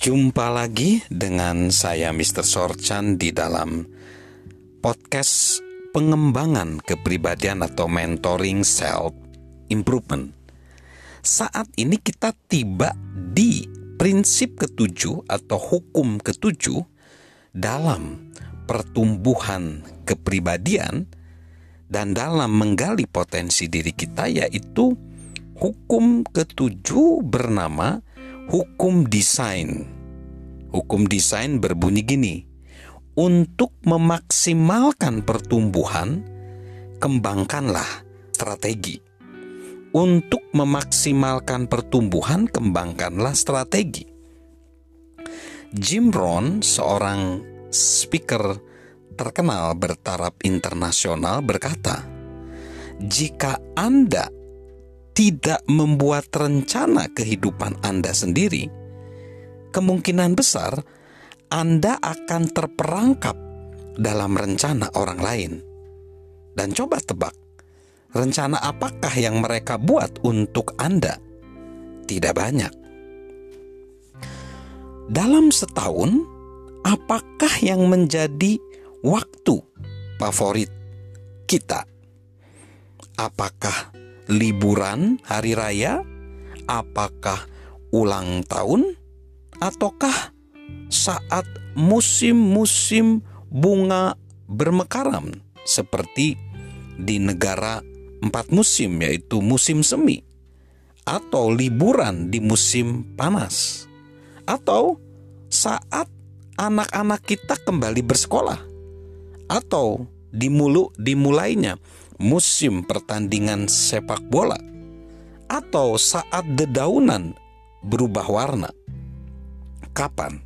Jumpa lagi dengan saya Mr. Sorchan di dalam podcast pengembangan kepribadian atau mentoring self improvement. Saat ini kita tiba di prinsip ketujuh atau hukum ketujuh dalam pertumbuhan kepribadian dan dalam menggali potensi diri kita yaitu hukum ketujuh bernama hukum desain. Hukum desain berbunyi gini: untuk memaksimalkan pertumbuhan, kembangkanlah strategi. Untuk memaksimalkan pertumbuhan, kembangkanlah strategi. Jim Rohn, seorang speaker terkenal bertaraf internasional, berkata, "Jika Anda tidak membuat rencana kehidupan Anda sendiri, kemungkinan besar Anda akan terperangkap dalam rencana orang lain. Dan coba tebak, rencana apakah yang mereka buat untuk Anda? Tidak banyak. Dalam setahun, apakah yang menjadi waktu favorit kita? Apakah liburan hari raya? Apakah ulang tahun? Ataukah saat musim-musim bunga bermekaram? Seperti di negara empat musim yaitu musim semi. Atau liburan di musim panas. Atau saat anak-anak kita kembali bersekolah. Atau dimulu dimulainya musim pertandingan sepak bola, atau saat dedaunan berubah warna. Kapan?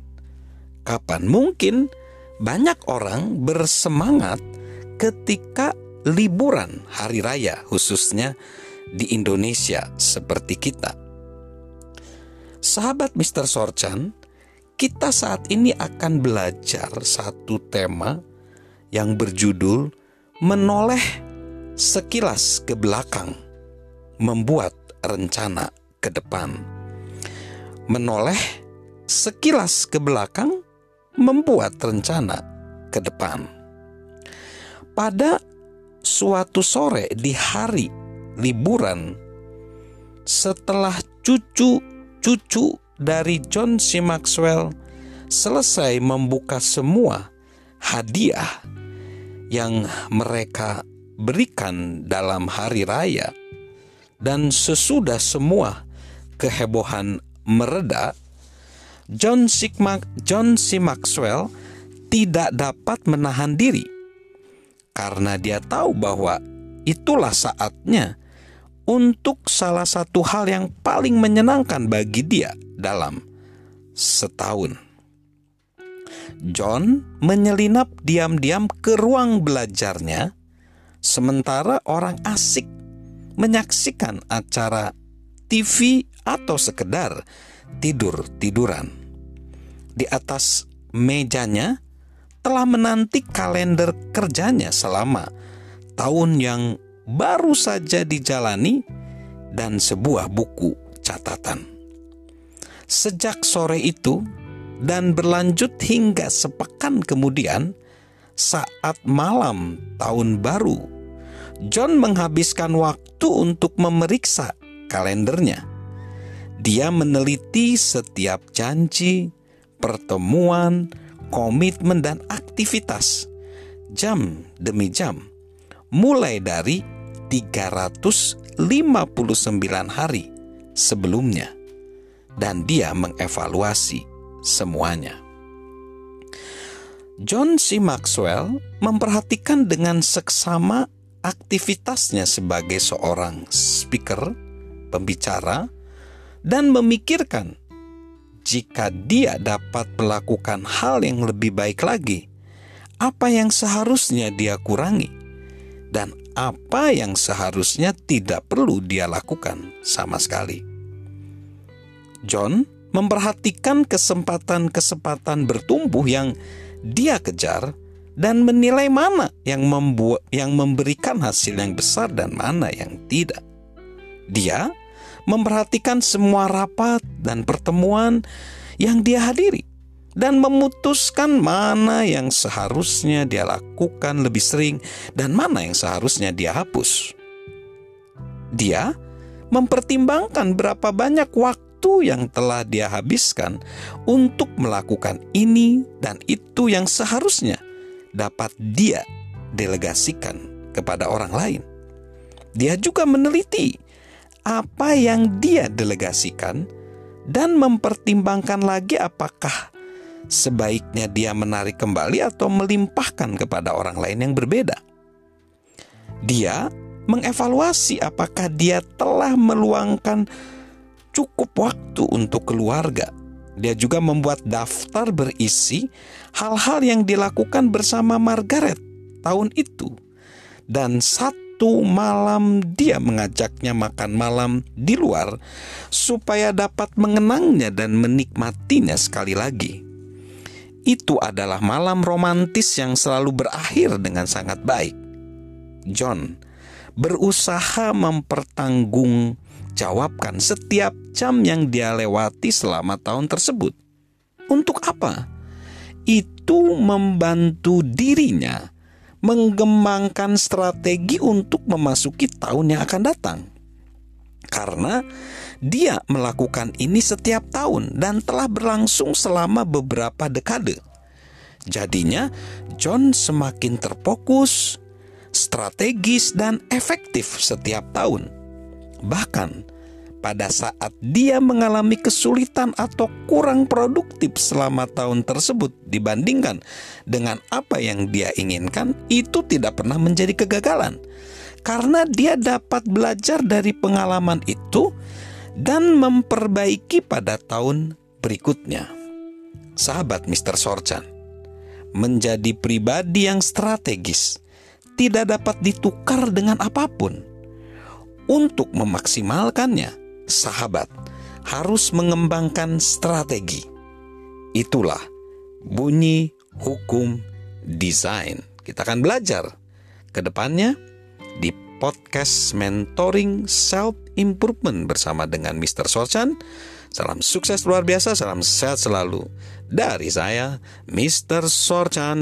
Kapan mungkin banyak orang bersemangat ketika liburan hari raya, khususnya di Indonesia seperti kita. Sahabat Mr. Sorchan, kita saat ini akan belajar satu tema yang berjudul menoleh sekilas ke belakang, membuat rencana ke depan. Menoleh sekilas ke belakang, membuat rencana ke depan. Pada suatu sore di hari liburan, setelah cucu-cucu dari John C. Maxwell selesai membuka semua hadiah yang mereka berikan dalam hari raya, dan sesudah semua kehebohan mereda, John C. John C. Maxwell tidak dapat menahan diri karena dia tahu bahwa itulah saatnya untuk salah satu hal yang paling menyenangkan bagi dia dalam setahun. John menyelinap diam-diam ke ruang belajarnya sementara orang asik menyaksikan acara TV atau sekedar tidur-tiduran. Di atas mejanya telah menanti kalender kerjanya selama tahun yang baru saja dijalani dan sebuah buku catatan. Sejak sore itu dan berlanjut hingga sepekan kemudian, saat malam tahun baru John menghabiskan waktu untuk memeriksa kalendernya. Dia meneliti setiap janji, pertemuan, komitmen, dan aktivitas jam demi jam, mulai dari 359 hari sebelumnya, dan dia mengevaluasi semuanya. John C. Maxwell memperhatikan dengan seksama aktivitasnya sebagai seorang speaker, pembicara, dan memikirkan jika dia dapat melakukan hal yang lebih baik lagi, apa yang seharusnya dia kurangi, dan apa yang seharusnya tidak perlu dia lakukan sama sekali. John memperhatikan kesempatan-kesempatan bertumbuh yang dia kejar dan menilai mana yang membuat yang memberikan hasil yang besar dan mana yang tidak. Dia memperhatikan semua rapat dan pertemuan yang dia hadiri dan memutuskan mana yang seharusnya dia lakukan lebih sering dan mana yang seharusnya dia hapus. Dia mempertimbangkan berapa banyak waktu yang telah dia habiskan untuk melakukan ini dan itu yang seharusnya dapat dia delegasikan kepada orang lain. Dia juga meneliti apa yang dia delegasikan dan mempertimbangkan lagi apakah sebaiknya dia menarik kembali atau melimpahkan kepada orang lain yang berbeda. Dia mengevaluasi apakah dia telah meluangkan cukup waktu untuk keluarga. Dia juga membuat daftar berisi hal-hal yang dilakukan bersama Margaret tahun itu. Dan satu malam dia mengajaknya makan malam di luar supaya dapat mengenangnya dan menikmatinya sekali lagi itu adalah malam romantis yang selalu berakhir dengan sangat baik. John berusaha mempertanggungjawabkan setiap jam yang dia lewati selama tahun tersebut. Untuk apa? Itu membantu dirinya mengembangkan strategi untuk memasuki tahun yang akan datang. Karena dia melakukan ini setiap tahun dan telah berlangsung selama beberapa dekade. Jadinya, John semakin terfokus, strategis, dan efektif setiap tahun. Bahkan pada saat dia mengalami kesulitan atau kurang produktif selama tahun tersebut dibandingkan dengan apa yang dia inginkan, itu tidak pernah menjadi kegagalan karena dia dapat belajar dari pengalaman itu dan memperbaiki pada tahun berikutnya. Sahabat Mr. Sorchan, menjadi pribadi yang strategis tidak dapat ditukar dengan apa pun. Untuk memaksimalkannya, sahabat harus mengembangkan strategi. Itulah bunyi hukum desain. Kita akan belajar ke depannya di podcast mentoring self improvement bersama dengan Mr. Sorchan. Salam sukses luar biasa, salam sehat selalu dari saya, Mr. Sorchan.